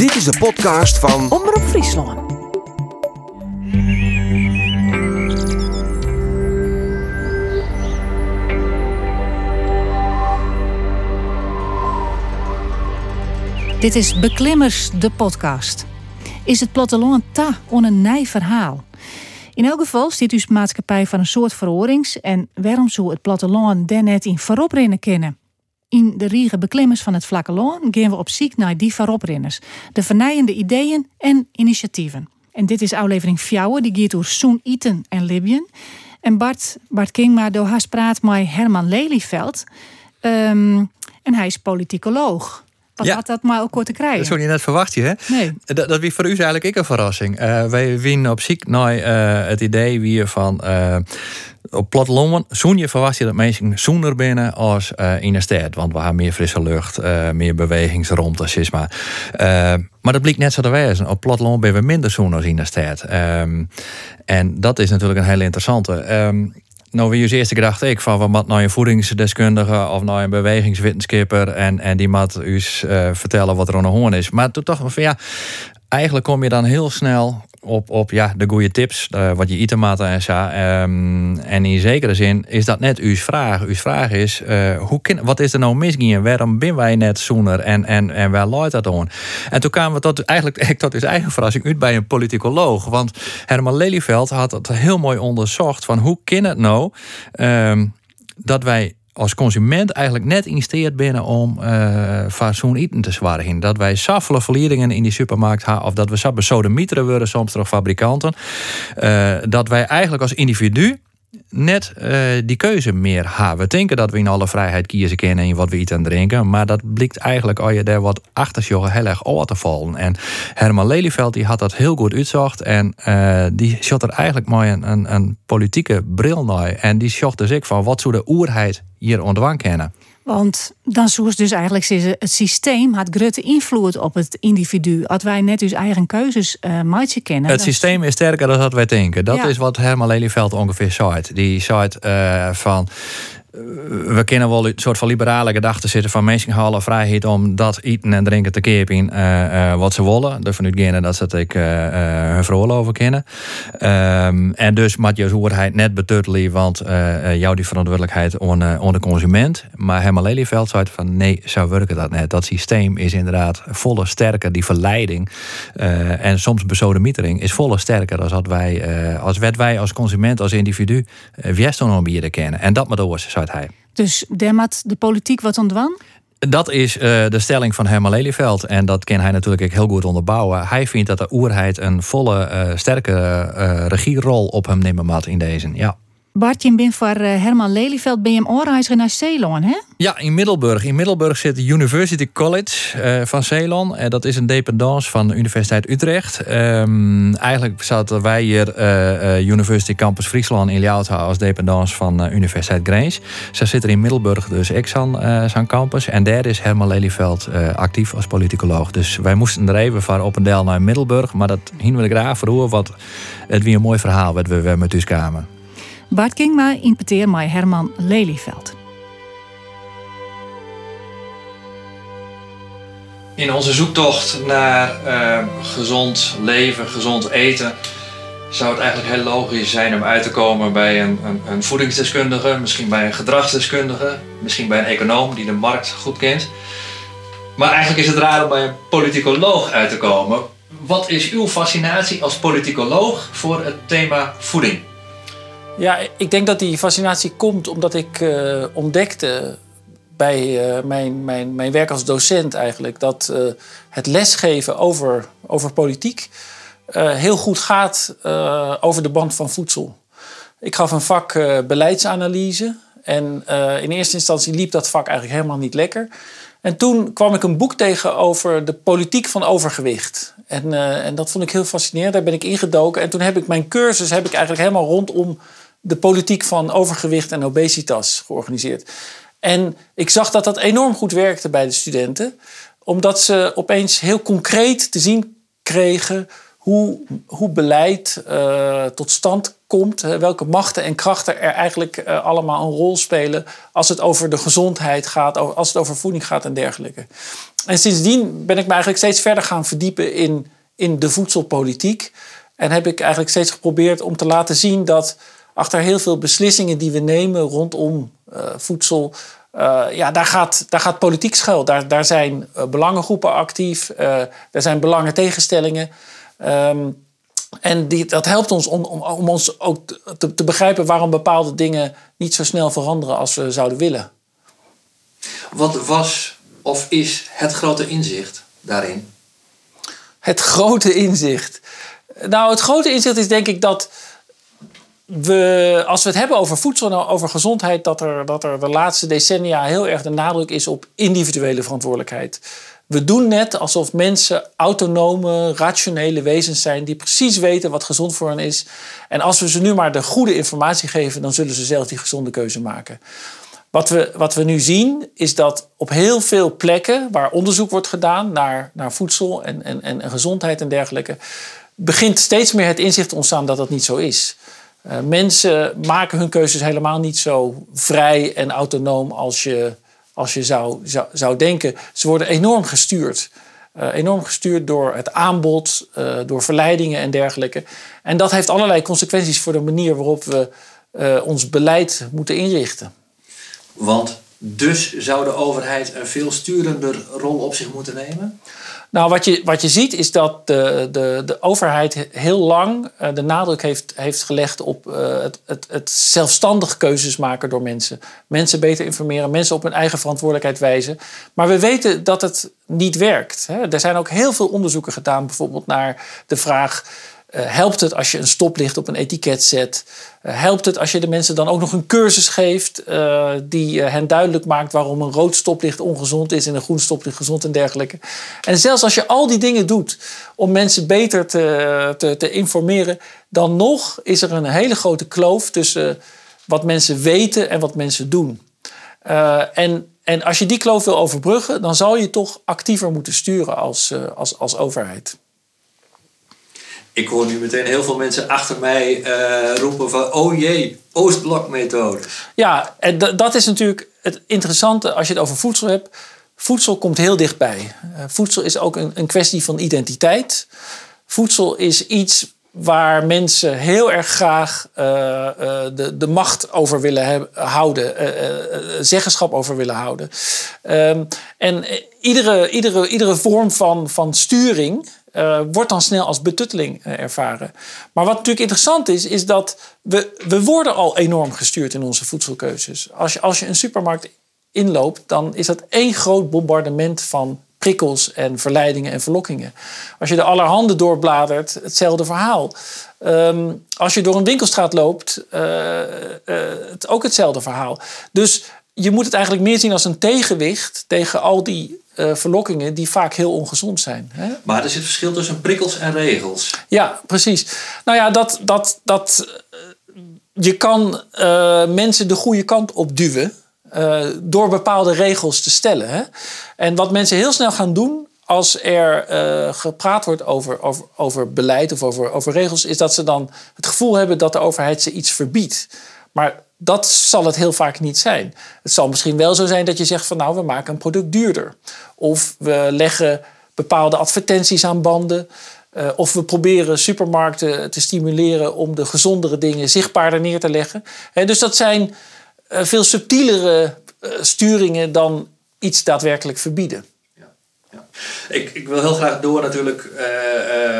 Dit is de podcast van Omroep Friesland. Dit is Beklimmers, de podcast. Is het platteland ta on een nij verhaal? In elk geval zit uw maatschappij van een soort verhorings en waarom zou het platteland daar net in voorop kennen? In de riege beklimmers van het vlakke loon gaan we op zoek naar die vooroprenners, de vernijende ideeën en initiatieven. En dit is aflevering 4, die gaat door Soen Iten en Libyen. En Bart, Bart Kingma door haar praat met Herman Lelyveld. Ehm, en hij is politicoloog. Wat Ja. had dat maar ook kort te krijgen? Dat zou je net verwacht je, hè? Nee. Dat, dat wie voor u eigenlijk ik een verrassing. Eh, wij winnen op ziek naar eh, het idee wie je van eh, op platteland zoen je verwacht je dat mensen zoener binnen als eh, in de stad, want we hebben meer frisse lucht, eh, meer bewegingsruimte, zeg maar. Eh, maar dat blijkt net zo te wezen. Op platteland ben we minder zoen als in de stad. Ehm, en dat is natuurlijk een hele interessante. Ehm, nou, wie eerste gedacht ik van moeten naar een voedingsdeskundige of naar een bewegingswetenschapper en, en die moet u eh, vertellen wat er aan de hoorn is. Maar toen toch van ja, eigenlijk kom je dan heel snel op, op ja, de goede tips, eh, wat je eten en zo. Ehm, en in zekere zin is dat net uw vraag. Uw vraag is, eh, hoe kin, wat is er nou misgegaan? Waarom ben wij net zoener en, en, en waar luidt dat aan? En toen kwamen we tot, eigenlijk tot his eigen verrassing uit bij een politicoloog. Want Herman Lelyveld had het heel mooi onderzocht van hoe kan het nou ehm, dat wij als consument eigenlijk net investeerd binnen om eh van zo'n eten te zwargen. Dat wij saffele verlieringen in die supermarkt hebben, of dat we sodemieteren worden soms door fabrikanten. Eh, dat wij eigenlijk als individu net eh, die keuze meer hebben. We denken dat we in alle vrijheid kiezen kunnen in wat we eten en drinken. Maar dat blijkt eigenlijk als je daar wat achter zit, heel erg over te vallen. En Herman Lelyveld die had dat heel goed uitzocht. En eh, die shot er eigenlijk mooi een, een, een politieke bril naar. En die zocht dus ik van wat zou de oerheid hier ontwang kennen. Want dan zoals dus eigenlijk het systeem had grote invloed op het individu. Als wij net dus eigen keuzes eh maatje kennen. Het systeem is sterker dan dat wij denken. Dat Ja. is wat Herman Lelyveld ongeveer zei. Die zei eh, van... eh, We kennen wel een soort van liberale gedachten zitten van mensen halen vrijheid om dat eten en drinken te kepen eh, eh, wat ze willen. Ervan uitgaan dat ze het ik hun veroorloven kennen. Ehm, en dus moet je overheid net betuttelen, want jou die verantwoordelijkheid on, eh, on de consument. Maar Herman Lelyveld zei van nee, zo werkt dat net. Dat systeem is inderdaad volle sterker, die verleiding en soms besodemietering is volle sterker dan dat wij, als wat wij als consument, als individu, uh, Wiestonom bieden kennen. En dat maar door, zei hij. Dus daar moet de politiek wat ontwan. Dat is eh, de stelling van Herman Lelyveld. En dat kan hij natuurlijk ook heel goed onderbouwen. Hij vindt dat de oerheid een volle, eh, sterke eh, regierol op hem nemen moet in deze. Ja. Bartje bin voor eh, Herman Lelyveld ben je naar Ceylon, hè? Ja, in Middelburg. In Middelburg zit de University College eh, van Ceylon. En dat is een dependance van de Universiteit Utrecht. Ehm, eigenlijk zaten wij hier eh, University Campus Friesland in Ljouwtha als dependance van Universiteit Grijns. Ze zit er in Middelburg dus ik zijn campus. En daar is Herman Lelyveld actief als politicoloog. Dus wij moesten er even van op een deel naar Middelburg. Maar dat hingen we graag voor want het weer een mooi verhaal wat we, met u kwamen. Bart Kingma impeteer met Herman Lelyveld. In onze zoektocht naar eh, gezond leven, gezond eten, zou het eigenlijk heel logisch zijn om uit te komen bij een, een, een voedingsdeskundige, misschien bij een gedragsdeskundige, misschien bij een econoom die de markt goed kent. Maar eigenlijk is het raar om bij een politicoloog uit te komen. Wat is uw fascinatie als politicoloog voor het thema voeding? Ja, ik denk dat die fascinatie komt omdat ik eh, ontdekte bij eh, mijn, mijn, mijn werk als docent eigenlijk dat eh, het lesgeven over, over politiek heel goed gaat over de band van voedsel. Ik gaf een vak beleidsanalyse en in eerste instantie liep dat vak eigenlijk helemaal niet lekker. En toen kwam ik een boek tegen over de politiek van overgewicht. En, en dat vond ik heel fascinerend. Daar ben ik ingedoken. En toen heb ik mijn cursus heb ik eigenlijk helemaal rondom de politiek van overgewicht en obesitas georganiseerd. En ik zag dat dat enorm goed werkte bij de studenten. Omdat ze opeens heel concreet te zien kregen hoe, hoe beleid uh, tot stand komt. welke machten en krachten er eigenlijk uh, allemaal een rol spelen als het over de gezondheid gaat, als het over voeding gaat en dergelijke. En sindsdien ben ik me eigenlijk steeds verder gaan verdiepen in, in de voedselpolitiek. En heb ik eigenlijk steeds geprobeerd om te laten zien dat achter heel veel beslissingen die we nemen rondom uh, voedsel. Uh, ja, daar gaat, daar gaat politiek schuil. Daar, daar zijn uh, belangengroepen actief. er zijn belangen tegenstellingen. Um, en die, dat helpt ons om, om, om ons ook te, te, begrijpen waarom bepaalde dingen niet zo snel veranderen als we zouden willen. Wat was of is het grote inzicht daarin? Het grote inzicht. Nou, het grote inzicht is denk ik dat als we het hebben over voedsel en over gezondheid, dat er, er de laatste decennia heel erg de nadruk is op individuele verantwoordelijkheid. We doen net alsof mensen autonome, rationele wezens zijn die precies weten wat gezond voor hen is. En als we ze nu maar de goede informatie geven, dan zullen ze zelf die gezonde keuze maken. Wat we, wat we nu zien is dat op heel veel plekken waar onderzoek wordt gedaan naar, naar voedsel en, en, en gezondheid en dergelijke, begint steeds meer het inzicht te ontstaan dat dat niet zo is. Uh, mensen maken hun keuzes helemaal niet zo vrij en autonoom als je, als je zou, zou, zou denken. Ze worden enorm gestuurd. Uh, enorm gestuurd door het aanbod, uh, door verleidingen en dergelijke. En dat heeft allerlei consequenties voor de manier waarop we ons beleid moeten inrichten. Want dus zou de overheid een veel sturender rol op zich moeten nemen? Nou, wat je, wat je ziet is dat de, de, de overheid heel lang uh, de nadruk heeft, heeft gelegd op uh, het, het, het zelfstandig keuzes maken door mensen. Mensen beter informeren, mensen op hun eigen verantwoordelijkheid wijzen. Maar we weten dat het niet werkt. Er zijn ook heel veel onderzoeken gedaan, bijvoorbeeld naar de vraag helpt het als je een stoplicht op een etiket zet? Uh, helpt het als je de mensen dan ook nog een cursus geeft uh, die hen duidelijk maakt waarom een rood stoplicht ongezond is en een groen stoplicht gezond en dergelijke? En zelfs als je al die dingen doet om mensen beter te, te, te informeren, dan nog is er een hele grote kloof tussen wat mensen weten en wat mensen doen. en, en als je die kloof wil overbruggen, dan zal je toch actiever moeten sturen als, als, als overheid ik hoor nu meteen heel veel mensen achter mij uh, roepen van... oh jee, Oostblokmethode. Ja, en dat is natuurlijk het interessante als je het over voedsel hebt. Voedsel komt heel dichtbij. Uh, voedsel is ook een, een kwestie van identiteit. Voedsel is iets waar mensen heel erg graag uh, de, de macht over willen houden, zeggenschap over willen houden. Um, en iedere, iedere, iedere vorm van, van sturing uh, wordt dan snel als betutteling uh, ervaren. Maar wat natuurlijk interessant is, is dat we, we worden al enorm gestuurd in onze voedselkeuzes. Als je, als je een supermarkt inloopt, dan is dat één groot bombardement van prikkels en verleidingen en verlokkingen. Als je de allerhande doorbladert, hetzelfde verhaal. Um, als je door een winkelstraat loopt, uh, het ook hetzelfde verhaal. Dus je moet het eigenlijk meer zien als een tegenwicht tegen al die uh, verlokkingen die vaak heel ongezond zijn. Hè? Maar er zit verschil tussen prikkels en regels. Ja, precies. Nou ja, dat, dat, dat, uh, je kan uh, mensen de goede kant op duwen door bepaalde regels te stellen. Hè? En wat mensen heel snel gaan doen als er gepraat wordt over, over, over beleid of over, over regels, is dat ze dan het gevoel hebben dat de overheid ze iets verbiedt. Maar dat zal het heel vaak niet zijn. Het zal misschien wel zo zijn dat je zegt van nou, we maken een product duurder. Of we leggen bepaalde advertenties aan banden. Uh, of we proberen supermarkten te stimuleren om de gezondere dingen zichtbaarder neer te leggen. He, dus dat zijn uh, veel subtielere uh, sturingen dan iets daadwerkelijk verbieden. Ik, ik wil heel graag door natuurlijk uh,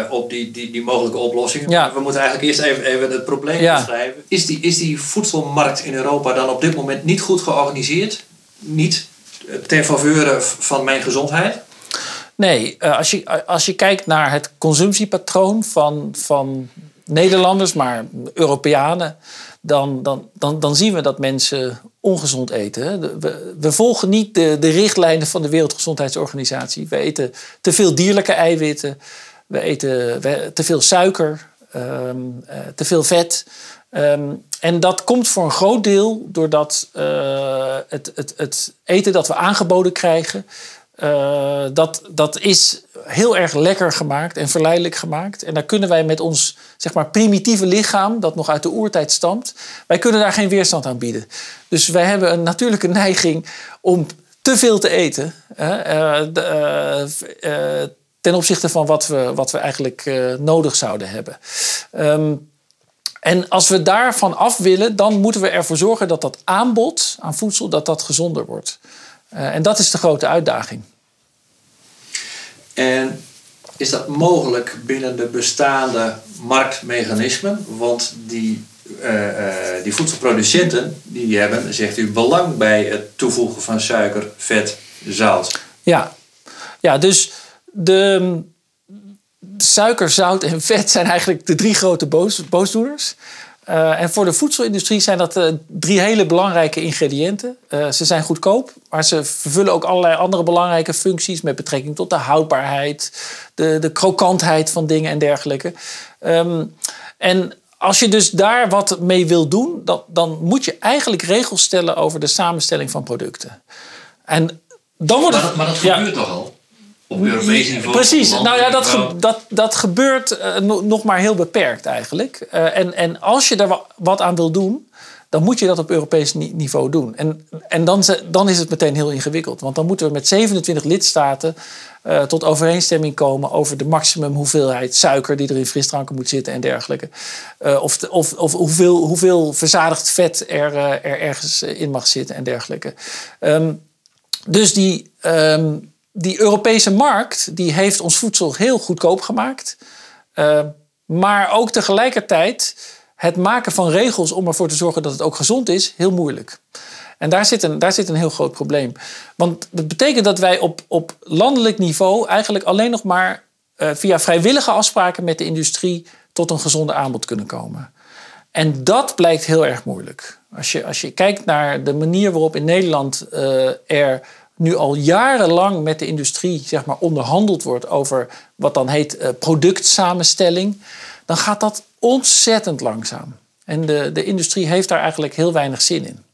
uh, op die, die, die mogelijke oplossingen. Ja. We moeten eigenlijk eerst even, even het probleem ja. beschrijven. Is die, is die voedselmarkt in Europa dan op dit moment niet goed georganiseerd? Niet ten faveur van mijn gezondheid? Nee, uh, als, je, als je kijkt naar het consumptiepatroon van, van Nederlanders, maar Europeanen, dan, dan, dan, dan zien we dat mensen ongezond eten. We, we, volgen niet de, richtlijnen van de Wereldgezondheidsorganisatie. We eten te veel dierlijke eiwitten, we eten te veel suiker, um, uh, te veel vet. Um, en dat komt voor een groot deel doordat uh, het, het, het, eten dat we aangeboden krijgen Uh, dat, dat is heel erg lekker gemaakt en verleidelijk gemaakt. En daar kunnen wij met ons zeg maar, primitieve lichaam, dat nog uit de oertijd stamt, wij kunnen daar geen weerstand aan bieden. Dus wij hebben een natuurlijke neiging om te veel te eten. Uh, uh, ten opzichte van wat we, wat we eigenlijk nodig zouden hebben. Um, en als we daarvan af willen, dan moeten we ervoor zorgen dat dat aanbod aan voedsel dat dat gezonder wordt. Uh, en dat is de grote uitdaging. En is dat mogelijk binnen de bestaande marktmechanismen? Want die, uh, uh, die voedselproducenten die hebben, zegt u, belang bij het toevoegen van suiker, vet, zout. Ja, ja dus de, suiker, zout en vet zijn eigenlijk de drie grote boos, boosdoeners. Uh, en voor de voedselindustrie zijn dat uh, drie hele belangrijke ingrediënten. Uh, ze zijn goedkoop, maar ze vervullen ook allerlei andere belangrijke functies met betrekking tot de houdbaarheid, de, de krokantheid van dingen en dergelijke. Um, en als je dus daar wat mee wil doen, dan, dan moet je eigenlijk regels stellen over de samenstelling van producten. En dan wordt het, maar, dat, maar dat gebeurt ja, toch al? Op Europees niveau. Precies, nou ja, dat, dat, dat gebeurt uh, nog maar heel beperkt eigenlijk. Uh, en, en als je daar wat aan wil doen, dan moet je dat op Europees niveau doen. En, en dan, dan is het meteen heel ingewikkeld. Want dan moeten we met 27 lidstaten uh, tot overeenstemming komen over de maximum hoeveelheid suiker die er in frisdranken moet zitten en dergelijke. Uh, of, of, of hoeveel, hoeveel verzadigd vet er, uh, er ergens in mag zitten en dergelijke. Um, dus die, um, die Europese markt die heeft ons voedsel heel goedkoop gemaakt. Uh, maar ook tegelijkertijd het maken van regels om ervoor te zorgen dat het ook gezond is, heel moeilijk. En daar zit een, daar zit een heel groot probleem. Want dat betekent dat wij op, op landelijk niveau eigenlijk alleen nog maar uh, via vrijwillige afspraken met de industrie tot een gezonde aanbod kunnen komen. En dat blijkt heel erg moeilijk. Als je, als je kijkt naar de manier waarop in Nederland uh, er nu al jarenlang met de industrie zeg maar, onderhandeld wordt over wat dan heet uh, productsamenstelling, dan gaat dat ontzettend langzaam. En de, de industrie heeft daar eigenlijk heel weinig zin in.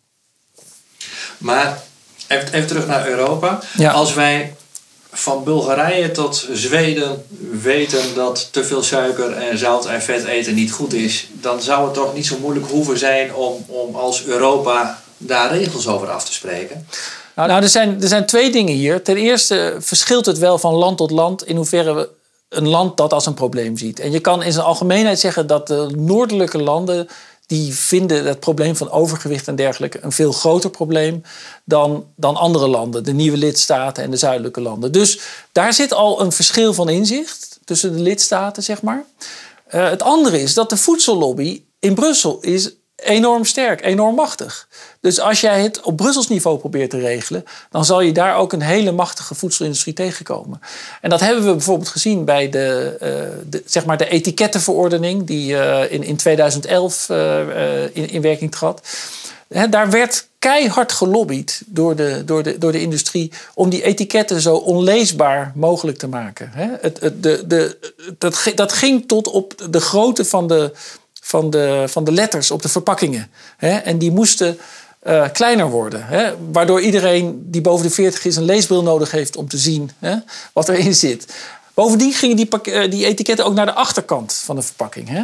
Maar even, even terug naar Europa. Als wij van Bulgarije tot Zweden weten dat te veel suiker en zout en vet eten niet goed is, dan zou het toch niet zo moeilijk hoeven zijn om, om als Europa daar regels over af te spreken? Nou, er, zijn, er zijn twee dingen hier. Ten eerste verschilt het wel van land tot land in hoeverre we een land dat als een probleem ziet. En je kan in zijn algemeenheid zeggen dat de noordelijke landen die vinden het probleem van overgewicht en dergelijke een veel groter probleem dan, dan andere landen, de nieuwe lidstaten en de zuidelijke landen. Dus daar zit al een verschil van inzicht tussen de lidstaten, zeg maar. Uh, het andere is dat de voedsellobby in Brussel is enorm sterk, enorm machtig. Dus als jij het op Brussels niveau probeert te regelen, dan zal je daar ook een hele machtige voedselindustrie tegenkomen. En dat hebben we bijvoorbeeld gezien bij de, de zeg maar de etikettenverordening, die uh, in, in 2011 uh, in, in werking trad. Daar werd keihard gelobbyd door de, door, de, door de industrie om die etiketten zo onleesbaar mogelijk te maken. He, het, het, de, de, dat, dat ging tot op de grootte van de, van de, van de letters op de verpakkingen. Hè? En die moesten uh, kleiner worden. Hè? Waardoor iedereen die boven de 40 is een leesbril nodig heeft om te zien hè, wat erin zit. Bovendien gingen die, eh, die, etiketten ook naar de achterkant van de verpakking. Hè?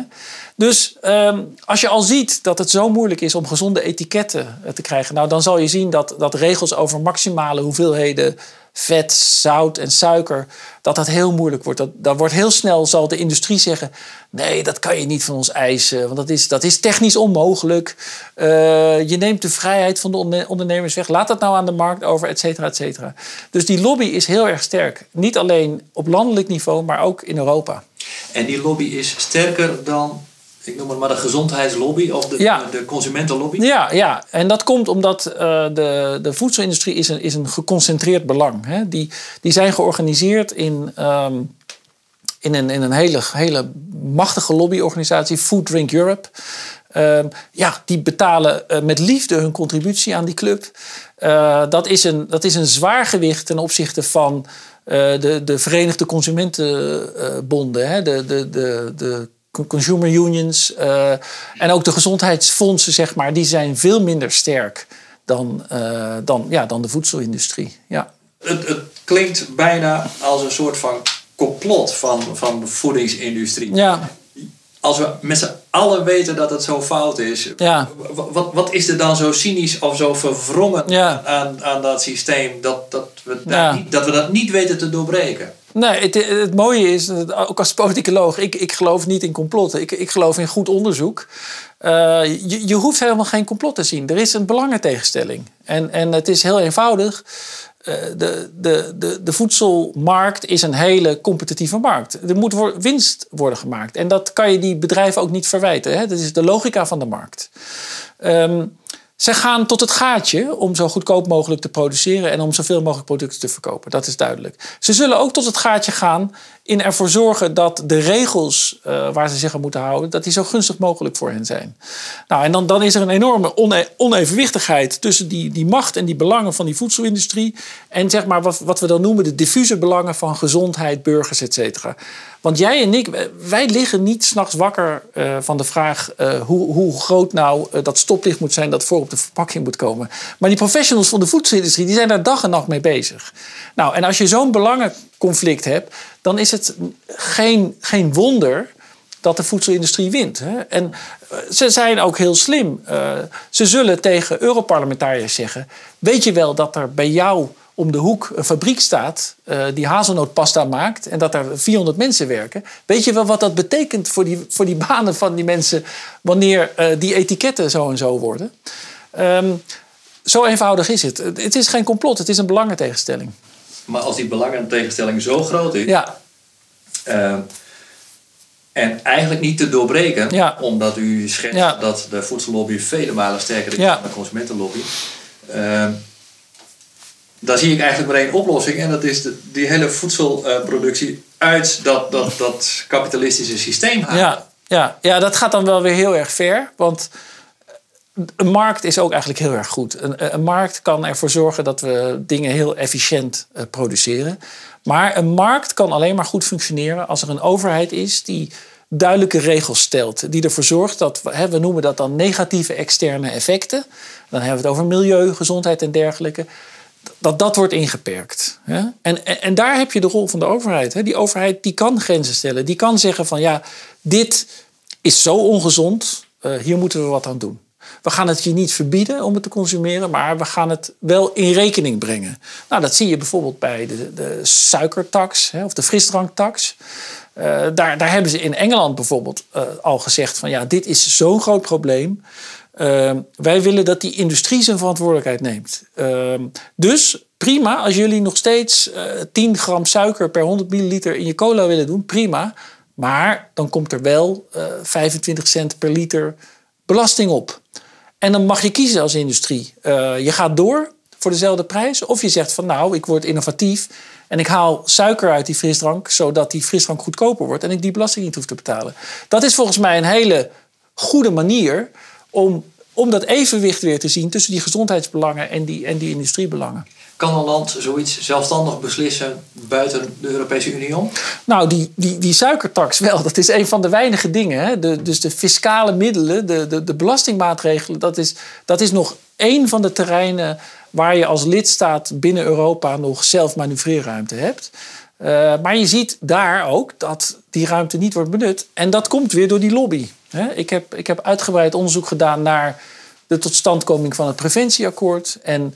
Dus um, als je al ziet dat het zo moeilijk is om gezonde etiketten eh, te krijgen, nou, dan zal je zien dat, dat regels over maximale hoeveelheden vet, zout en suiker, dat dat heel moeilijk wordt. Dat, dat wordt heel snel, zal de industrie zeggen, nee, dat kan je niet van ons eisen, want dat is, dat is technisch onmogelijk. Uh, je neemt de vrijheid van de ondernemers weg, laat dat nou aan de markt over, et cetera, et cetera. Dus die lobby is heel erg sterk. Niet alleen op landelijk niveau, maar ook in Europa. En die lobby is sterker dan ik noem het maar de gezondheidslobby of de, de consumentenlobby? Ja, ja, en dat komt omdat uh, de, de voedselindustrie is een, is een geconcentreerd belang. Hè. Die, die zijn georganiseerd in, um, in, een, in een hele, hele machtige lobbyorganisatie, Food Drink Europe. Uh, ja, die betalen uh, met liefde hun contributie aan die club. Uh, dat, is een, dat is een zwaar gewicht ten opzichte van de, de Verenigde Consumentenbonden. Hè, de, de, de, de consumer unions uh, en ook de gezondheidsfondsen, zeg maar, die zijn veel minder sterk dan, uh, dan, ja, dan de voedselindustrie. Ja. Het, het klinkt bijna als een soort van complot van, van de voedingsindustrie. Ja. Als we met z'n allen weten dat het zo fout is, Ja. wat, wat is er dan zo cynisch of zo verwrongen Ja. aan, aan dat systeem dat, dat, we daar Ja. niet, dat we dat niet weten te doorbreken? Nee, het, het mooie is, ook als politicoloog, ik, ik geloof niet in complotten. Ik, ik geloof in goed onderzoek. Eh, je, je hoeft helemaal geen complot te zien. Er is een belangentegenstelling. En, en het is heel eenvoudig. Eh, de, de, de, de voedselmarkt is een hele competitieve markt. Er moet winst worden gemaakt. En dat kan je die bedrijven ook niet verwijten. Hè? Dat is de logica van de markt. Ehm, ze gaan tot het gaatje om zo goedkoop mogelijk te produceren en om zoveel mogelijk producten te verkopen. Dat is duidelijk. Ze zullen ook tot het gaatje gaan in ervoor zorgen dat de regels eh, waar ze zich aan moeten houden, dat die zo gunstig mogelijk voor hen zijn. Nou, en dan, dan is er een enorme one- onevenwichtigheid tussen die, die macht en die belangen van die voedselindustrie en zeg maar wat, wat we dan noemen de diffuse belangen van gezondheid, burgers, et cetera. Want jij en ik, wij liggen niet s'nachts wakker eh, van de vraag eh, hoe, hoe groot nou dat stoplicht moet zijn dat voor op de verpakking moet komen. Maar die professionals van de voedselindustrie die zijn daar dag en nacht mee bezig. Nou, en als je zo'n belangenconflict hebt, dan is het geen, geen wonder dat de voedselindustrie wint. Hè? En eh, ze zijn ook heel slim. Eh, ze zullen tegen Europarlementariërs zeggen: Weet je wel dat er bij jou om de hoek een fabriek staat eh, die hazelnootpasta maakt en dat er 400 mensen werken? Weet je wel wat dat betekent voor die, voor die banen van die mensen wanneer die etiketten zo en zo worden? Ehm, zo eenvoudig is het. Het is geen complot, het is een belangentegenstelling. Maar als die belangentegenstelling zo groot is, Ja, eh, en eigenlijk niet te doorbreken, Ja. omdat u schetst Ja. dat de voedsellobby vele malen sterker is Ja. dan de consumentenlobby, eh, dan zie ik eigenlijk maar één oplossing en dat is de, die hele voedselproductie uit dat, dat, dat kapitalistische systeem halen. Ja, ja, ja, dat gaat dan wel weer heel erg ver. Want een markt is ook eigenlijk heel erg goed. Een, een markt kan ervoor zorgen dat we dingen heel efficiënt eh, produceren. Maar een markt kan alleen maar goed functioneren als er een overheid is die duidelijke regels stelt. Die ervoor zorgt dat, we- hè, we noemen dat dan negatieve externe effecten. Dan hebben we het over milieu, gezondheid en dergelijke dat dat wordt ingeperkt. Hè? En, en, en daar heb je de rol van de overheid. Hè? Die overheid die kan grenzen stellen. Die kan zeggen van ja, dit is zo ongezond, eh, hier moeten we wat aan doen. We gaan het je niet verbieden om het te consumeren, maar we gaan het wel in rekening brengen. Nou, dat zie je bijvoorbeeld bij de, de suikertax hè, of de frisdranktax. Eh, daar, daar hebben ze in Engeland bijvoorbeeld eh, al gezegd van ja, dit is zo'n groot probleem. Uh, wij willen dat die industrie zijn verantwoordelijkheid neemt. Uh, dus prima, als jullie nog steeds uh, 10 gram suiker per 100 milliliter in je cola willen doen, prima. Maar dan komt er wel uh, 25 cent per liter belasting op. En dan mag je kiezen als industrie. Uh, je gaat door voor dezelfde prijs, of je zegt van nou, ik word innovatief en ik haal suiker uit die frisdrank, zodat die frisdrank goedkoper wordt en ik die belasting niet hoef te betalen. Dat is volgens mij een hele goede manier om, om dat evenwicht weer te zien tussen die gezondheidsbelangen en die, en die industriebelangen. Kan een land zoiets zelfstandig beslissen buiten de Europese Unie om? Nou, die, die, die suikertax wel. Dat is een van de weinige dingen. Hè? Dus de fiscale middelen, de, de, de belastingmaatregelen, dat is, dat is nog één van de terreinen waar je als lidstaat binnen Europa nog zelf manoeuvreerruimte hebt. Uh, maar je ziet daar ook dat die ruimte niet wordt benut. En dat komt weer door die lobby. Ik heb, ik heb uitgebreid onderzoek gedaan naar de totstandkoming van het preventieakkoord. En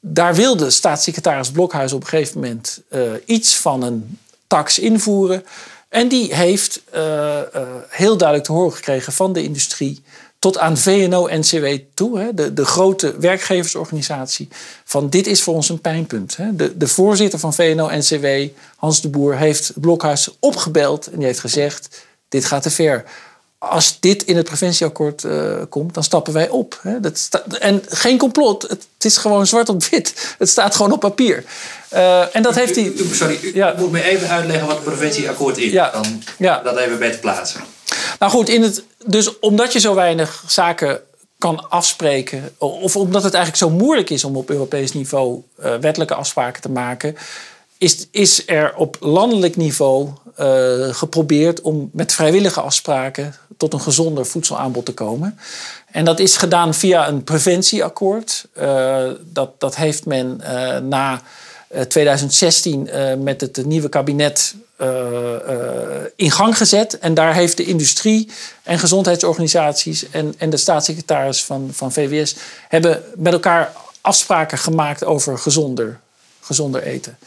daar wilde staatssecretaris Blokhuis op een gegeven moment uh, iets van een tax invoeren. En die heeft uh, uh, heel duidelijk te horen gekregen van de industrie. Tot aan VNO-NCW toe, hè, de, de grote werkgeversorganisatie. Van dit is voor ons een pijnpunt. Hè. De, de voorzitter van VNO-NCW, Hans de Boer, heeft Blokhuis opgebeld. En die heeft gezegd, dit gaat te ver als dit in het preventieakkoord uh, komt, dan stappen wij op. Hè? Dat sta- en geen complot, het, is gewoon zwart op wit. Het staat gewoon op papier. Uh, en dat heeft hij. Sorry, u ja. moet me even uitleggen wat het preventieakkoord is. Ja. Dan ja. dat even bij te plaatsen. Nou goed, in het, dus omdat je zo weinig zaken kan afspreken, of omdat het eigenlijk zo moeilijk is om op Europees niveau uh, wettelijke afspraken te maken, is, is er op landelijk niveau uh, geprobeerd om met vrijwillige afspraken tot een gezonder voedselaanbod te komen. En dat is gedaan via een preventieakkoord. Uh, dat, dat heeft men uh, na 2016 met het nieuwe kabinet in gang gezet. En daar heeft de industrie en gezondheidsorganisaties en, en de staatssecretaris van, van VWS hebben met elkaar afspraken gemaakt over gezonder, gezonder eten.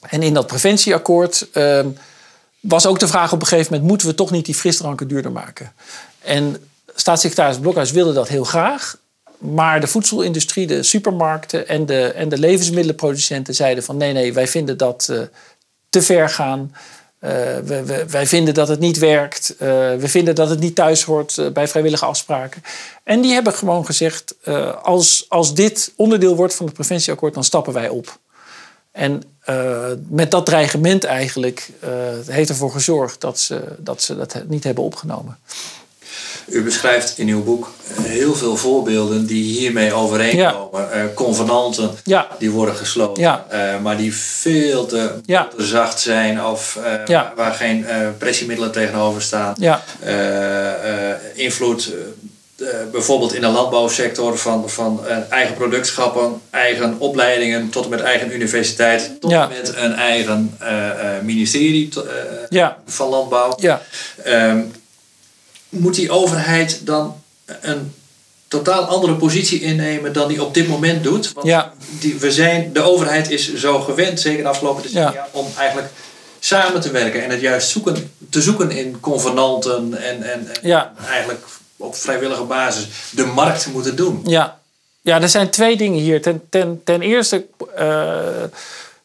En in dat preventieakkoord ehm, was ook de vraag op een gegeven moment: moeten we toch niet die frisdranken duurder maken? En staatssecretaris Blokhuis wilde dat heel graag. Maar de voedselindustrie, de supermarkten en de, en de levensmiddelenproducenten zeiden van nee, nee, wij vinden dat uh, te ver gaan. Uh, we, wij vinden dat het niet werkt. Uh, we vinden dat het niet thuis hoort bij vrijwillige afspraken. En die hebben gewoon gezegd: als, als dit onderdeel wordt van het preventieakkoord, dan stappen wij op. En met dat dreigement eigenlijk heeft ervoor gezorgd dat ze, dat ze dat niet hebben opgenomen. U beschrijft in uw boek heel veel voorbeelden die hiermee overeenkomen. Ja. Uh, convenanten die worden gesloten, uh, maar die veel te, te zacht zijn of uh, waar geen pressiemiddelen tegenover staan. invloed bijvoorbeeld in de landbouwsector van, van eigen productschappen, eigen opleidingen tot en met eigen universiteit, tot en met een eigen ministerie van landbouw. Um, moet die overheid dan een totaal andere positie innemen dan die op dit moment doet. Want ja. die, we zijn, de overheid is zo gewend, zeker de afgelopen decennia, ja. om eigenlijk samen te werken en het juist zoeken, te zoeken in convenanten en, en, en eigenlijk op vrijwillige basis de markt moeten doen. Ja, ja er zijn twee dingen hier. Ten, ten, ten eerste. Uh,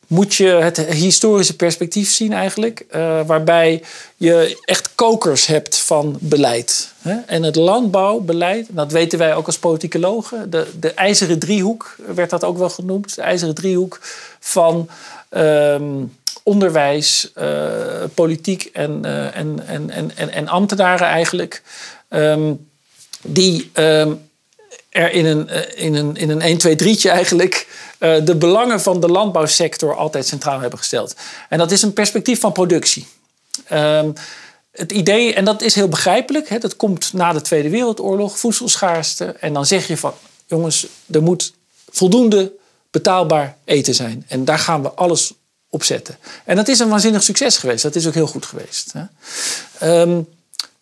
moet je het historische perspectief zien eigenlijk. Uh, waarbij je echt kokers hebt van beleid. Hè? En het landbouwbeleid, dat weten wij ook als politicologen. De, de ijzeren driehoek werd dat ook wel genoemd. De ijzeren driehoek van um, onderwijs, uh, politiek en, uh, en, en, en, en, ambtenaren eigenlijk. Um, die um, er in een, in een, in een 1, 2, 3'tje eigenlijk uh, de belangen van de landbouwsector altijd centraal hebben gesteld. En dat is een perspectief van productie. Um, het idee, en dat is heel begrijpelijk, hè, dat komt na de Tweede Wereldoorlog, voedselschaarste. En dan zeg je van, jongens, er moet voldoende betaalbaar eten zijn. En daar gaan we alles op zetten. En dat is een waanzinnig succes geweest. Dat is ook heel goed geweest. Hè.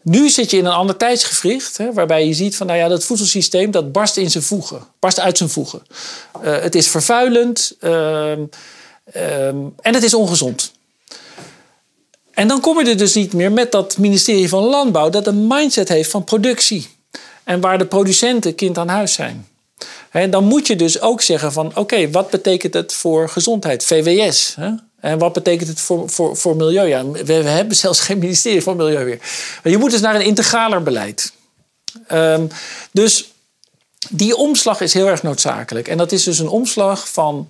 Nu zit je in een ander tijdsgevricht, hè, waarbij je ziet van nou ja, dat voedselsysteem dat barst in zijn voegen, barst uit zijn voegen. Uh, het is vervuilend uh, um, en het is ongezond. En dan kom je er dus niet meer met dat ministerie van Landbouw dat een mindset heeft van productie. En waar de producenten kind aan huis zijn. Dan moet je dus ook zeggen van oké, wat betekent het voor gezondheid? VWS. En wat betekent het voor, voor, voor milieu? Ja, we, hebben zelfs geen ministerie voor milieu. Maar je moet dus naar een integraler beleid. Um, dus die omslag is heel erg noodzakelijk. En dat is dus een omslag van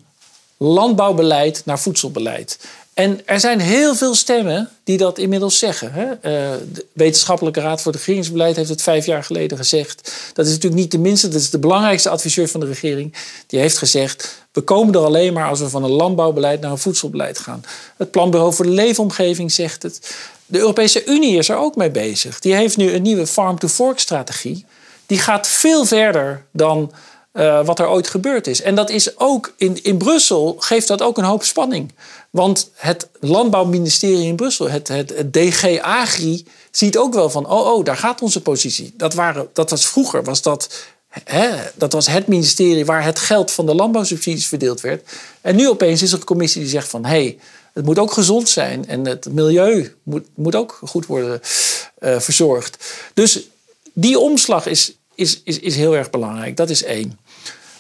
landbouwbeleid naar voedselbeleid. En er zijn heel veel stemmen die dat inmiddels zeggen. Hè? Uh, de Wetenschappelijke Raad voor het Regeringsbeleid heeft het vijf jaar geleden gezegd. Dat is natuurlijk niet de minste, dat is de belangrijkste adviseur van de regering. Die heeft gezegd, we komen er alleen maar als we van een landbouwbeleid naar een voedselbeleid gaan. Het Planbureau voor de Leefomgeving zegt het. De Europese Unie is er ook mee bezig. Die heeft nu een nieuwe farm-to-fork-strategie. Die gaat veel verder dan uh, wat er ooit gebeurd is. En dat is ook in, in Brussel geeft dat ook een hoop spanning. Want het landbouwministerie in Brussel, het, het, DG Agri, ziet ook wel van: oh, oh, daar gaat onze positie. Dat, waren, dat was vroeger, was dat, hè, dat was het ministerie waar het geld van de landbouwsubsidies verdeeld werd. En nu opeens is er een commissie die zegt van: hé, hey, het moet ook gezond zijn en het milieu moet, moet ook goed worden uh, verzorgd. Dus die omslag is, is, is, is heel erg belangrijk. Dat is één.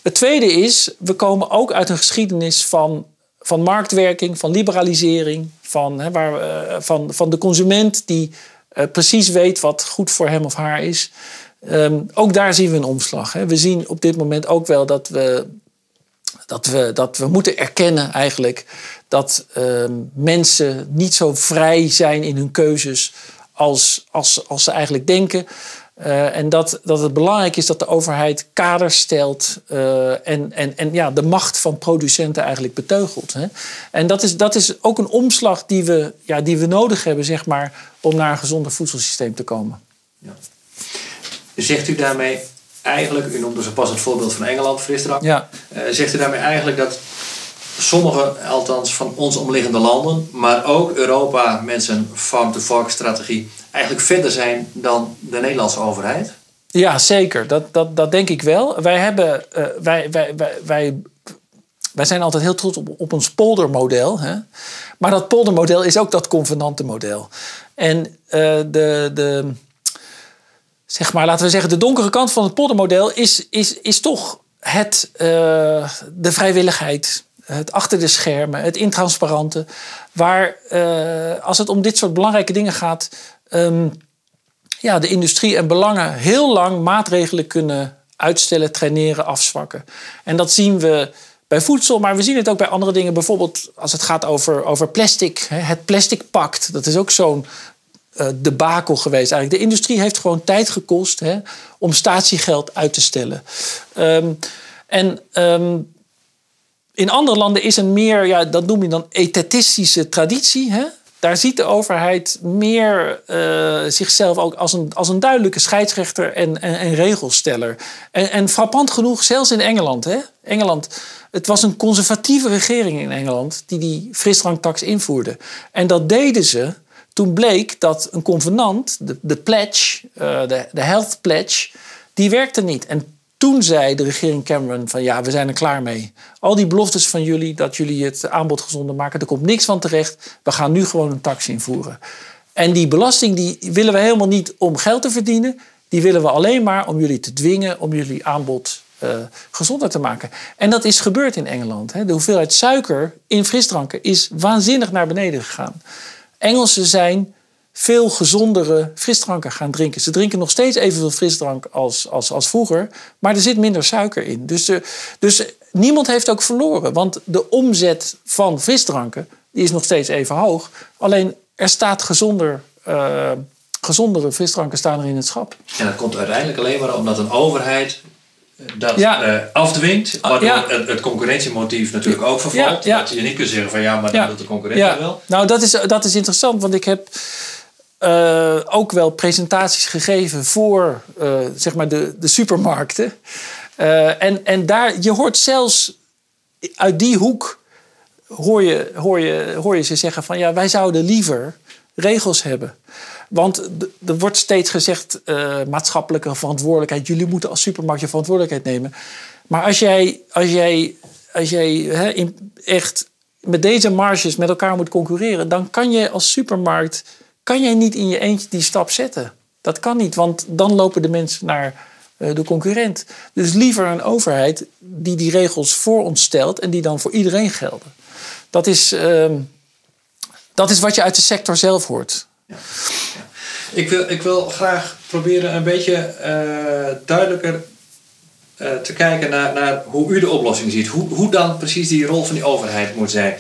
Het tweede is, we komen ook uit een geschiedenis van, van marktwerking, van liberalisering, van, hè, waar, uh, van, van de consument die uh, precies weet wat goed voor hem of haar is. Um, ook daar zien we een omslag. Hè. We zien op dit moment ook wel dat we, dat we, dat we moeten erkennen eigenlijk dat um, mensen niet zo vrij zijn in hun keuzes als, als, als ze eigenlijk denken. Uh, en dat, dat het belangrijk is dat de overheid kaders stelt uh, en, en, en ja, de macht van producenten eigenlijk beteugelt. Hè? En dat is, dat is ook een omslag die we, ja, die we nodig hebben zeg maar, om naar een gezonder voedselsysteem te komen. Ja. Zegt u daarmee eigenlijk, u noemde zo pas het voorbeeld van Engeland, frisdrank. Ja. Uh, zegt u daarmee eigenlijk dat sommige, althans van ons omliggende landen, maar ook Europa met zijn farm-to-fork strategie, eigenlijk verder zijn dan de Nederlandse overheid? Ja, zeker. Dat, dat, dat denk ik wel. Wij, hebben, uh, wij, wij, wij, wij, wij zijn altijd heel trots op, op ons poldermodel. Hè? Maar dat poldermodel is ook dat convenantenmodel. En uh, de, de, zeg maar, laten we zeggen, de donkere kant van het poldermodel is, is, is toch het, uh, de vrijwilligheid, het achter de schermen, het intransparante. Waar uh, als het om dit soort belangrijke dingen gaat, um, ja, de industrie en belangen heel lang maatregelen kunnen uitstellen, traineren, afzwakken. En dat zien we bij voedsel, maar we zien het ook bij andere dingen. Bijvoorbeeld als het gaat over, over plastic, het plastic pact. Dat is ook zo'n uh, debakel geweest. Eigenlijk. De industrie heeft gewoon tijd gekost hè, om statiegeld uit te stellen. Um, en um, in andere landen is een meer, ja, dat noem je dan etatistische traditie. Hè? Daar ziet de overheid meer uh, zichzelf ook als een, als een duidelijke scheidsrechter en, en, regelsteller. En, en, frappant genoeg, zelfs in Engeland. Hè? Engeland. Het was een conservatieve regering in Engeland die die frisdranktax invoerde. En dat deden ze toen bleek dat een convenant, de, pledge, uh, de, de health pledge, die werkte niet. En toen zei de regering Cameron van ja, we zijn er klaar mee. Al die beloftes van jullie dat jullie het aanbod gezonder maken, er komt niks van terecht. We gaan nu gewoon een tax invoeren. En die belasting die willen we helemaal niet om geld te verdienen. Die willen we alleen maar om jullie te dwingen om jullie aanbod uh, gezonder te maken. En dat is gebeurd in Engeland. Hè. De hoeveelheid suiker in frisdranken is waanzinnig naar beneden gegaan. Engelsen zijn veel gezondere frisdranken gaan drinken. Ze drinken nog steeds evenveel frisdrank als, als, als vroeger, maar er zit minder suiker in. Dus, de, dus niemand heeft ook verloren, want de omzet van frisdranken die is nog steeds even hoog. Alleen er staat gezonder, uh, gezondere frisdranken staan er in het schap. En dat komt uiteindelijk alleen maar omdat een overheid dat ja. uh, afdwingt, waardoor ja. het, het, concurrentiemotief natuurlijk ook vervalt. Ja. Dat je niet kunt zeggen van ja, maar dat doet de concurrentie wel. Nou, dat is, dat is interessant, want ik heb uh, ook wel presentaties gegeven voor uh, zeg maar de, de supermarkten. Uh, en, en daar, je hoort zelfs uit die hoek, hoor je, hoor, je, hoor je ze zeggen van ja, wij zouden liever regels hebben. Want er wordt steeds gezegd maatschappelijke verantwoordelijkheid. Jullie moeten als supermarkt je verantwoordelijkheid nemen. Maar als jij, als jij, als jij hè, in, echt met deze marges met elkaar moet concurreren, dan kan je als supermarkt kan jij niet in je eentje die stap zetten. Dat kan niet, want dan lopen de mensen naar uh, de concurrent. Dus liever een overheid die die regels voor ons stelt en die dan voor iedereen gelden. Dat is, uh, dat is wat je uit de sector zelf hoort. Ja. Ik, wil, ik wil graag proberen een beetje uh, duidelijker uh, te kijken naar, naar hoe u de oplossing ziet. Hoe, hoe dan precies die rol van die overheid moet zijn.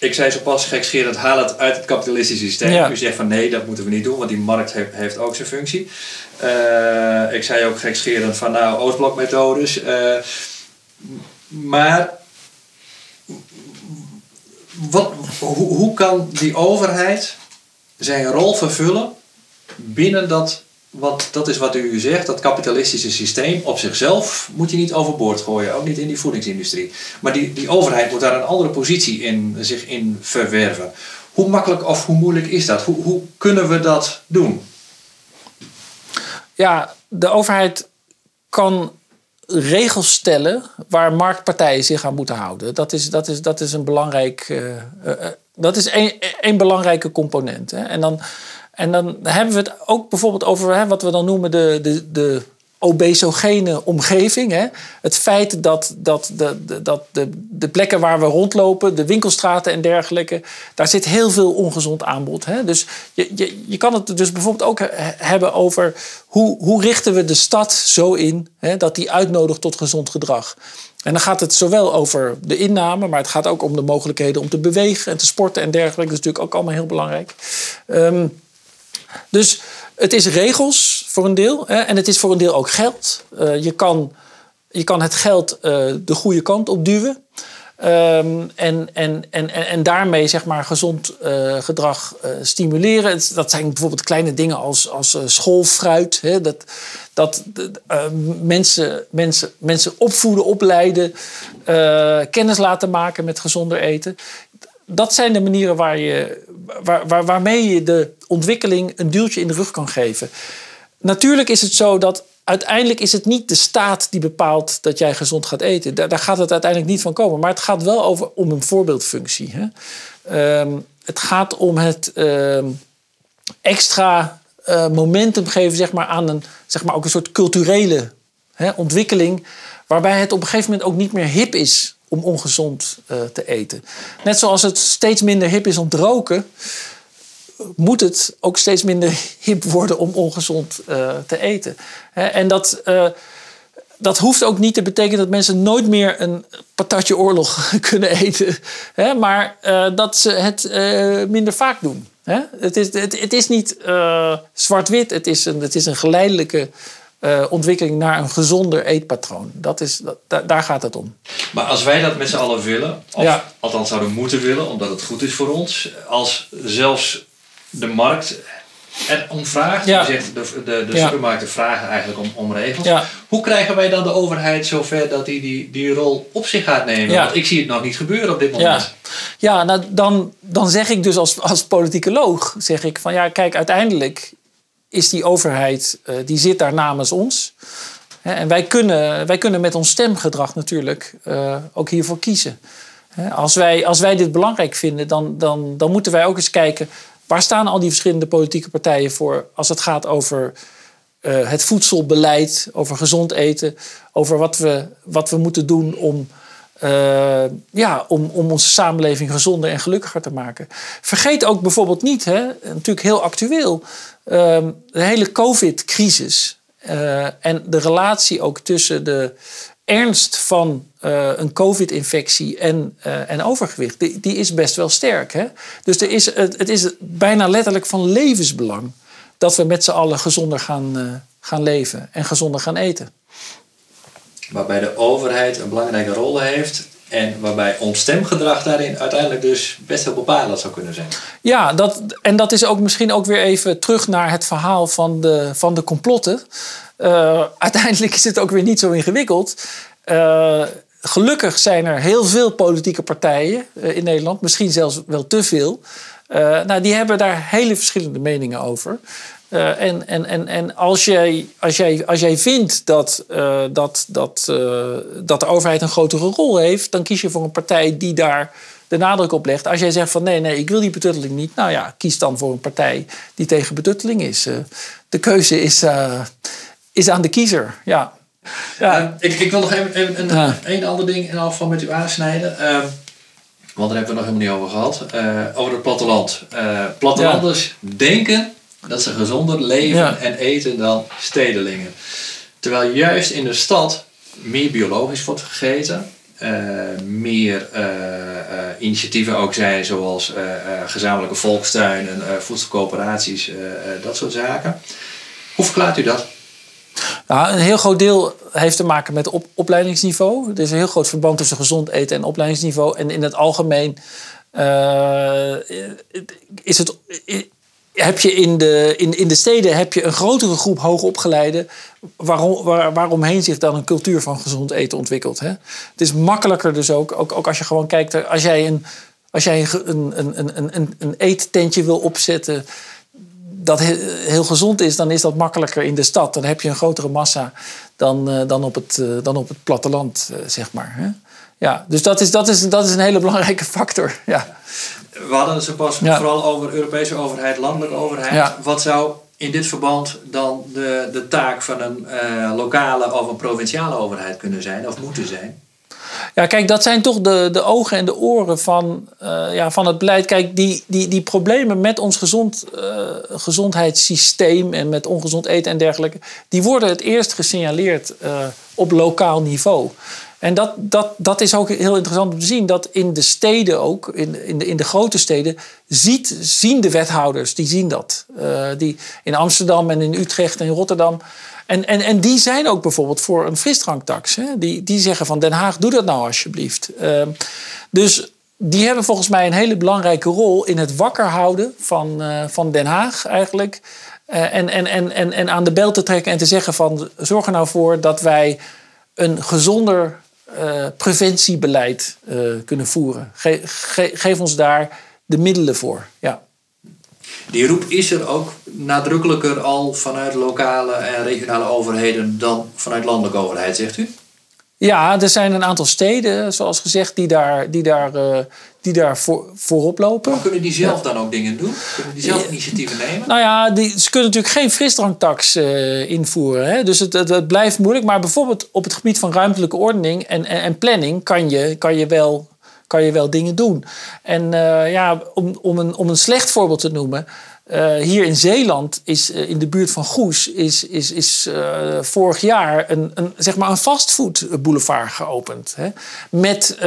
Ik zei zo pas gekscherend, haal het uit het kapitalistische systeem. U zegt van nee, dat moeten we niet doen, want die markt heeft, heeft ook zijn functie. Uh, ik zei ook gekscherend van nou, Oostblokmethodes. Uh, maar wat, hoe, hoe kan die overheid zijn rol vervullen binnen dat want dat is wat u zegt, dat kapitalistische systeem op zichzelf moet je niet overboord gooien, ook niet in die voedingsindustrie. Maar die, die overheid moet daar een andere positie in zich in verwerven. Hoe makkelijk of hoe moeilijk is dat? Hoe, hoe kunnen we dat doen? Ja, de overheid kan regels stellen waar marktpartijen zich aan moeten houden. Dat is, dat is, dat is een belangrijk. Uh, uh, dat is één belangrijke component. Hè. En dan en dan hebben we het ook bijvoorbeeld over hè, wat we dan noemen de, de, de obesogene omgeving. Hè? Het feit dat, dat, de, dat de, de plekken waar we rondlopen, de winkelstraten en dergelijke, daar zit heel veel ongezond aanbod. Hè? Dus je, je, je kan het dus bijvoorbeeld ook hebben over hoe, hoe richten we de stad zo in hè, dat die uitnodigt tot gezond gedrag. En dan gaat het zowel over de inname, maar het gaat ook om de mogelijkheden om te bewegen en te sporten en dergelijke. Dat is natuurlijk ook allemaal heel belangrijk. Um, dus het is regels voor een deel hè, en het is voor een deel ook geld. Uh, je, kan, je kan het geld uh, de goede kant op duwen. Ehm, en, en, en, en, daarmee zeg maar gezond gedrag stimuleren. Dat zijn bijvoorbeeld kleine dingen als, als schoolfruit. Hè? Dat, dat mensen, mensen, mensen opvoeden, opleiden, kennis laten maken met gezonder eten dat zijn de manieren waar je, waar, waar, waarmee je de ontwikkeling een duwtje in de rug kan geven. Natuurlijk is het zo dat uiteindelijk is het niet de staat die bepaalt dat jij gezond gaat eten. Daar, gaat het uiteindelijk niet van komen. Maar het gaat wel over, om een voorbeeldfunctie. Hè? Ehm, het gaat om het ehm, extra uh, momentum geven zeg maar, aan een, zeg maar, ook een soort culturele hè, ontwikkeling. Waarbij het op een gegeven moment ook niet meer hip is om ongezond uh, te eten. Net zoals het steeds minder hip is om te roken, moet het ook steeds minder hip worden om ongezond uh, te eten. en dat, uh, dat hoeft ook niet te betekenen dat mensen nooit meer een patatje oorlog kunnen eten, hè, maar dat ze het minder vaak doen. Hè? Het, is, het, het is niet zwart-wit, het, is een, het is een geleidelijke uh, ontwikkeling naar een gezonder eetpatroon. Dat is, dat, daar gaat het om. Maar als wij dat met z'n allen willen, of althans zouden moeten willen, omdat het goed is voor ons, als zelfs de markt er om vraagt, ja. zegt de, de, de supermarkten vragen eigenlijk om, om regels. Hoe krijgen wij dan de overheid zover dat die, die die rol op zich gaat nemen? Want ik zie het nog niet gebeuren op dit moment. Ja, nou dan, dan zeg ik dus als, als politicoloog, zeg ik van ja, kijk, uiteindelijk is die overheid, uh, die zit daar namens ons. En wij kunnen, wij kunnen met ons stemgedrag natuurlijk uh, ook hiervoor kiezen. Als wij, als wij dit belangrijk vinden, dan, dan, dan moeten wij ook eens kijken... waar staan al die verschillende politieke partijen voor... als het gaat over uh, het voedselbeleid, over gezond eten... over wat we, wat we moeten doen om ja, om, om onze samenleving gezonder en gelukkiger te maken. Vergeet ook bijvoorbeeld niet, hè, natuurlijk heel actueel, de hele COVID-crisis. Uh, en de relatie ook tussen de ernst van uh, een COVID-infectie en, en overgewicht, die, die, is best wel sterk. Hè? Dus er is, het, het is bijna letterlijk van levensbelang dat we met z'n allen gezonder gaan, gaan leven en gezonder gaan eten waarbij de overheid een belangrijke rol heeft en waarbij ons stemgedrag daarin uiteindelijk dus best heel bepalend zou kunnen zijn. Ja, dat, en dat is ook misschien ook weer even terug naar het verhaal van de, van de complotten. Uh, uiteindelijk is het ook weer niet zo ingewikkeld. Uh, gelukkig zijn er heel veel politieke partijen uh, in Nederland, misschien zelfs wel te veel. nou, die hebben daar hele verschillende meningen over. Uh, en en, en, en als, jij, als, jij, als jij vindt dat, uh, dat, dat, uh, dat de overheid een grotere rol heeft, dan kies je voor een partij die daar de nadruk op legt. Als jij zegt van nee, nee, ik wil die betutteling niet, nou ja, kies dan voor een partij die tegen betutteling is. de keuze is, is aan de kiezer. Ja. ja. ik, ik wil nog even, even een, ja. een ander ding in afval met u aansnijden. Ehm, want daar hebben we nog helemaal niet over gehad. over het platteland. plattelanders ja. denken dat ze gezonder leven en eten dan stedelingen. Terwijl juist in de stad meer biologisch wordt gegeten. Uh, meer uh, uh, initiatieven ook zijn, zoals gezamenlijke volkstuinen, voedselcoöperaties, dat soort zaken. Hoe verklaart u dat? Nou, een heel groot deel heeft te maken met op opleidingsniveau. Er is een heel groot verband tussen gezond eten en opleidingsniveau. En in het algemeen is het heb je in de, in, in de steden heb je een grotere groep hoogopgeleiden... Waarom, waar, waaromheen zich dan een cultuur van gezond eten ontwikkelt. Hè? Het is makkelijker dus ook, ook, ook als je gewoon kijkt... als jij een, als jij een, een, een, een, een eettentje wil opzetten dat heel gezond is, dan is dat makkelijker in de stad. Dan heb je een grotere massa dan, uh, dan, op, het, uh, dan op het platteland, uh, zeg maar. Ja, dus dat is, dat, is, dat is een hele belangrijke factor. Ja we hadden het zo pas vooral over Europese overheid, landelijke overheid. Wat zou in dit verband dan de, de taak van een uh, lokale of een provinciale overheid kunnen zijn of moeten zijn? Ja, kijk, dat zijn toch de, de ogen en de oren van, uh, ja, van het beleid. Kijk, die, die, die problemen met ons gezond, uh, gezondheidssysteem en met ongezond eten en dergelijke, die worden het eerst gesignaleerd op lokaal niveau. En dat, dat, dat is ook heel interessant om te zien. Dat in de steden ook, in, in, de, in de grote steden, ziet, zien de wethouders, die zien dat. Uh, die in Amsterdam en in Utrecht en in Rotterdam. En, en, en die zijn ook bijvoorbeeld voor een frisdranktax. Hè? Die, die zeggen van Den Haag, doe dat nou alsjeblieft. Uh, dus die hebben volgens mij een hele belangrijke rol in het wakker houden van, uh, van Den Haag eigenlijk. Uh, en, en, en, en, en aan de bel te trekken en te zeggen van zorg er nou voor dat wij een gezonder uh, preventiebeleid kunnen voeren. Ge, ge, geef ons daar de middelen voor. Ja. Die roep is er ook nadrukkelijker al vanuit lokale en regionale overheden dan vanuit landelijke overheid, zegt u? Ja, er zijn een aantal steden, zoals gezegd, die daar, die daar, uh, die daar voor, voorop lopen. Maar kunnen die zelf dan ook dingen doen? Kunnen die zelf initiatieven nemen? Nou ja, die, ze kunnen natuurlijk geen frisdranktax uh, invoeren. Hè? Dus het, het, het, blijft moeilijk. Maar bijvoorbeeld op het gebied van ruimtelijke ordening en, en, en planning kan je, kan je wel kan je wel dingen doen. En uh, ja, om, om, een, om een slecht voorbeeld te noemen. Uh, hier in Zeeland is uh, in de buurt van Goes is, is, is vorig jaar een, een, zeg maar een fastfoodboulevard geopend. Hè? Met,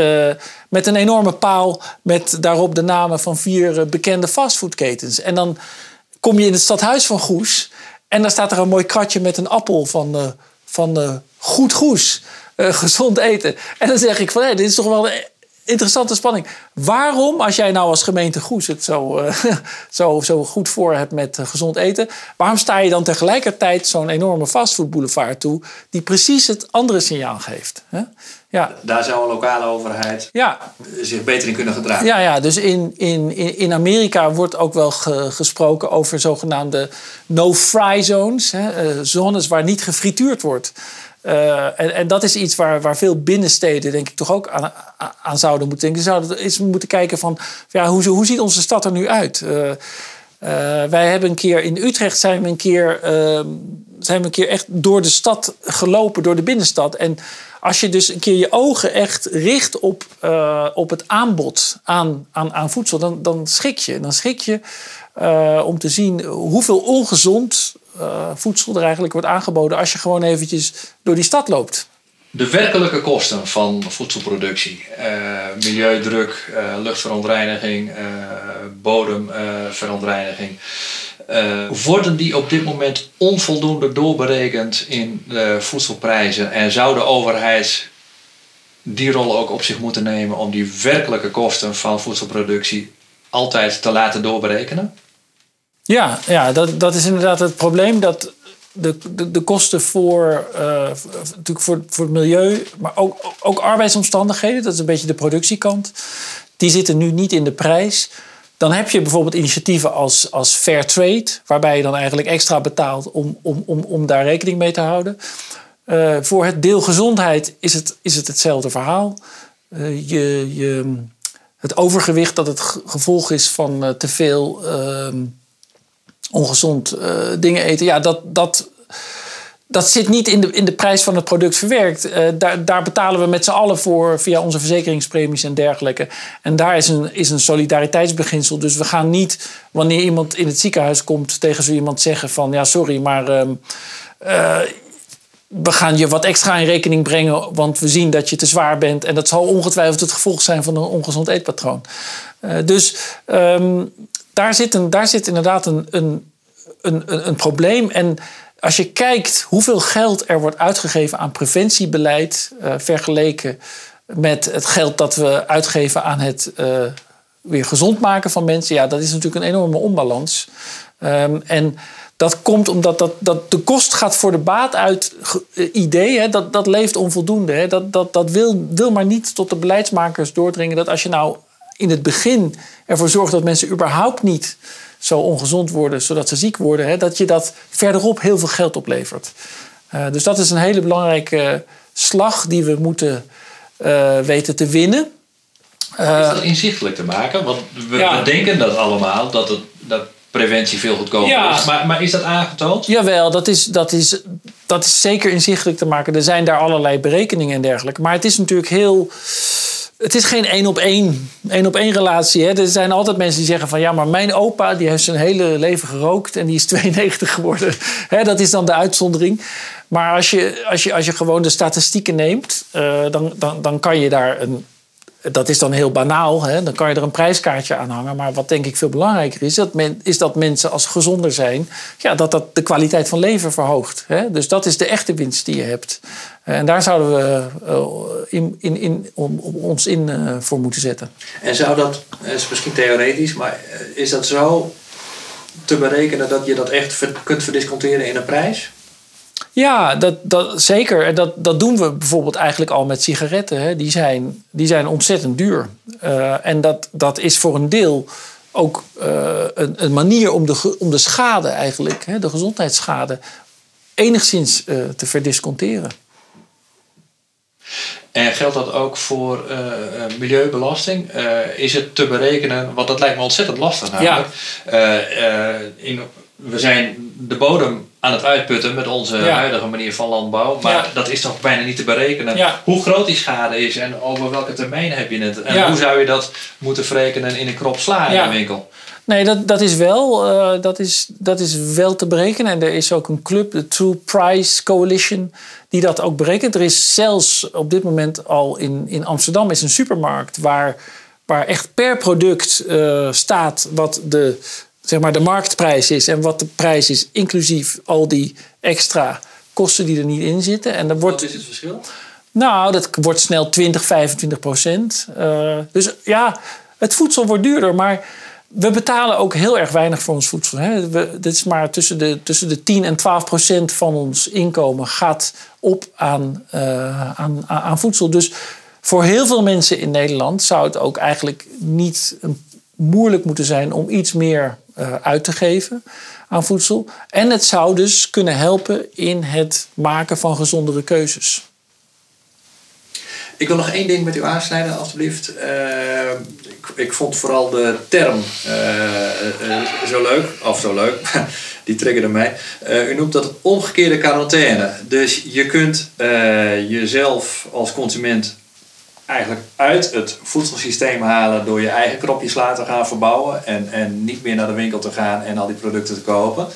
met een enorme paal met daarop de namen van vier bekende fastfoodketens. En dan kom je in het stadhuis van Goes en dan staat er een mooi kratje met een appel van, van goed Goes. gezond eten. En dan zeg ik van dit is toch wel interessante spanning. Waarom, als jij nou als gemeente Goes het zo, uh, zo, zo goed voor hebt met uh, gezond eten, waarom sta je dan tegelijkertijd zo'n enorme fastfoodboulevard toe, die precies het andere signaal geeft? Hè? Ja. Daar zou een lokale overheid ja. zich beter in kunnen gedragen. Ja, ja dus in, in, in Amerika wordt ook wel ge, gesproken over zogenaamde no-fry zones, hè, uh, zones waar niet gefrituurd wordt. Uh, en, en, dat is iets waar, waar veel binnensteden, denk ik, toch ook aan, aan zouden moeten denken. Ze zouden eens moeten kijken van, ja, hoe, hoe ziet onze stad er nu uit? Uh, uh, wij hebben een keer in Utrecht zijn we een keer, ehm, zijn we een keer echt door de stad gelopen, door de binnenstad. En als je dus een keer je ogen echt richt op, op het aanbod aan, aan, aan voedsel, dan, dan schrik je. Dan schrik je om te zien hoeveel ongezond uh, voedsel er eigenlijk wordt aangeboden als je gewoon eventjes door die stad loopt. De werkelijke kosten van voedselproductie, uh, milieudruk, uh, luchtverontreiniging, bodemverontreiniging, worden die op dit moment onvoldoende doorberekend in de voedselprijzen en zou de overheid die rol ook op zich moeten nemen om die werkelijke kosten van voedselproductie altijd te laten doorberekenen? Ja, ja dat, dat is inderdaad het probleem. Dat de, de, de kosten voor, uh, natuurlijk voor, voor het milieu, maar ook, ook arbeidsomstandigheden, dat is een beetje de productiekant, die zitten nu niet in de prijs. Dan heb je bijvoorbeeld initiatieven als, als Fair Trade, waarbij je dan eigenlijk extra betaalt om, om, om, om daar rekening mee te houden. Uh, voor het deel gezondheid is het, is het hetzelfde verhaal. Uh, je, je, het overgewicht dat het gevolg is van te veel ehm, ongezond uh, dingen eten. Ja, dat, dat, dat zit niet in de, in de prijs van het product verwerkt. Uh, daar, daar betalen we met z'n allen voor via onze verzekeringspremies en dergelijke. En daar is een, is een solidariteitsbeginsel. Dus we gaan niet, wanneer iemand in het ziekenhuis komt, tegen zo iemand zeggen van ja, sorry, maar. Uh, we gaan je wat extra in rekening brengen, want we zien dat je te zwaar bent. En dat zal ongetwijfeld het gevolg zijn van een ongezond eetpatroon. Dus um, daar zit, een, daar zit inderdaad een, een, een, een probleem. En als je kijkt hoeveel geld er wordt uitgegeven aan preventiebeleid, uh, vergeleken met het geld dat we uitgeven aan het uh, weer gezond maken van mensen, ja, dat is natuurlijk een enorme onbalans. Um, en dat komt omdat dat, dat de kost gaat voor de baat uit uh, idee, hè, dat, dat leeft onvoldoende. Hè, dat, dat, dat wil, wil maar niet tot de beleidsmakers doordringen dat als je nou in het begin ervoor zorgt dat mensen überhaupt niet zo ongezond worden, zodat ze ziek worden, hè, dat je dat verderop heel veel geld oplevert. Uh, dus dat is een hele belangrijke slag die we moeten uh, weten te winnen. Uh, is dat inzichtelijk te maken? Want we, ja. we denken dat allemaal, dat, het, dat preventie veel goedkoper ja. is. Maar, maar is dat aangetoond? Jawel, dat is, dat, is, dat is zeker inzichtelijk te maken. Er zijn daar allerlei berekeningen en dergelijke. Maar het is natuurlijk heel het is geen één op één, één op één relatie. Hè. Er zijn altijd mensen die zeggen van ja, maar mijn opa die heeft zijn hele leven gerookt en die is 92 geworden. Hè, dat is dan de uitzondering. Maar als je, als je, als je gewoon de statistieken neemt, uh, dan, dan, dan kan je daar een, dat is dan heel banaal. Hè? Dan kan je er een prijskaartje aan hangen. Maar wat denk ik veel belangrijker is, dat is dat mensen als gezonder zijn, ja, dat dat de kwaliteit van leven verhoogt. Hè? Dus dat is de echte winst die je hebt. En daar zouden we uh, in, in, in, om, ons in uh, voor moeten zetten. En zou dat, dat is misschien theoretisch, maar is dat zo te berekenen dat je dat echt kunt verdisconteren in een prijs? Ja, dat, dat, zeker. En dat, dat doen we bijvoorbeeld eigenlijk al met sigaretten. Hè. Die, zijn, die zijn ontzettend duur. Uh, en dat, dat is voor een deel ook uh, een, een, manier om de, om de schade eigenlijk, hè, de gezondheidsschade, enigszins uh, te verdisconteren. En geldt dat ook voor uh, milieubelasting? Uh, is het te berekenen, want dat lijkt me ontzettend lastig namelijk. Ja. in, we zijn de bodem aan het uitputten met onze huidige manier van landbouw. Maar dat is toch bijna niet te berekenen hoe groot die schade is en over welke termijn heb je het. En hoe zou je dat moeten verrekenen in een krop sla in de winkel? Nee, dat, dat, is wel, uh, dat, is, dat is wel te berekenen. En er is ook een club, de True Price Coalition, die dat ook berekent. Er is zelfs op dit moment al in, in Amsterdam is een supermarkt waar, waar echt per product uh, staat wat de zeg maar, de marktprijs is en wat de prijs is, inclusief al die extra kosten die er niet in zitten. En dan wordt, wat is het verschil? Nou, dat wordt snel 20, 25 procent. Uh, dus ja, het voedsel wordt duurder, maar we betalen ook heel erg weinig voor ons voedsel. Hè. We, dit is maar tussen de, tussen de 10 en 12 procent van ons inkomen gaat op aan, uh, aan, aan voedsel. Dus voor heel veel mensen in Nederland zou het ook eigenlijk niet moeilijk moeten zijn om iets meer uit te geven aan voedsel. En het zou dus kunnen helpen in het maken van gezondere keuzes. Ik wil nog één ding met u aansnijden, alstublieft. Uh, ik, ik, vond vooral de term uh, zo leuk, of zo leuk, die triggerde mij. u noemt dat omgekeerde quarantaine. Dus je kunt jezelf als consument eigenlijk uit het voedselsysteem halen door je eigen kropjes laten gaan verbouwen en, en niet meer naar de winkel te gaan en al die producten te kopen.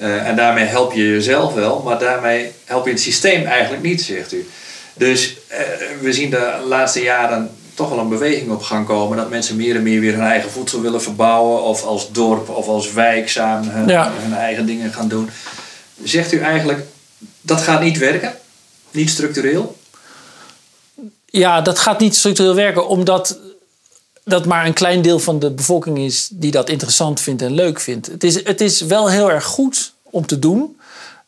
Uh, en daarmee help je jezelf wel, maar daarmee help je het systeem eigenlijk niet, zegt u. Dus uh, we zien de laatste jaren toch wel een beweging op gang komen dat mensen meer en meer weer hun eigen voedsel willen verbouwen of als dorp of als wijk samen hun, ja. hun eigen dingen gaan doen. Zegt u eigenlijk dat gaat niet werken? Niet structureel? Ja, dat gaat niet structureel werken, omdat dat maar een klein deel van de bevolking is die dat interessant vindt en leuk vindt. Het is, het is wel heel erg goed om te doen.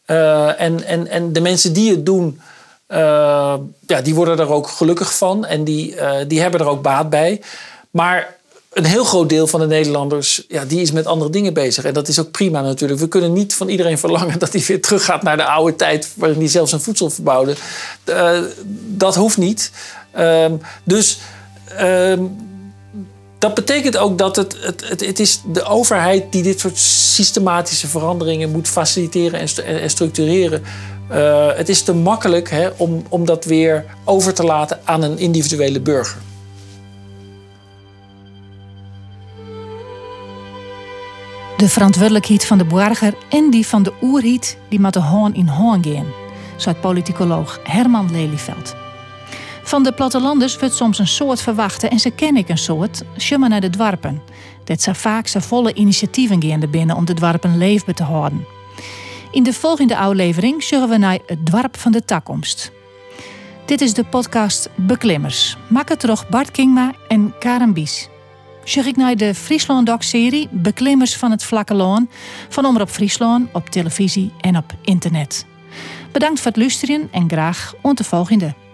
Uh, en, en, en de mensen die het doen, uh, ja, die worden er ook gelukkig van en die, uh, die hebben er ook baat bij. Maar een heel groot deel van de Nederlanders, ja, die is met andere dingen bezig. En dat is ook prima natuurlijk. We kunnen niet van iedereen verlangen dat hij weer teruggaat naar de oude tijd waarin hij zelf zijn voedsel verbouwde. Uh, dat hoeft niet. Uh, dus uh, dat betekent ook dat het, het, het, het, is de overheid die dit soort systematische veranderingen moet faciliteren en, en structureren. Uh, het is te makkelijk hè, om, om dat weer over te laten aan een individuele burger. De verantwoordelijkheid van de burger en die van de oerhiet die met de hoorn in hoorn gaan, zei politicoloog Herman Lelyveld. Van de plattelanders wordt soms een soort verwachten en ze ken ik een soort, schummen naar de dwarpen. Dat ze vaak ze volle initiatieven gaan binnen om de dwarpen leefbaar te houden. In de volgende aflevering zullen we naar het dwarp van de toekomst. Dit is de podcast Beklimmers. Maak het Bart Kingma en Karen Bies zeg ik naar de Friesland Doc-serie Beklimmers van het Vlakke Loon van Omroep Friesland op televisie en op internet. Bedankt voor het luisteren en graag tot de volgende.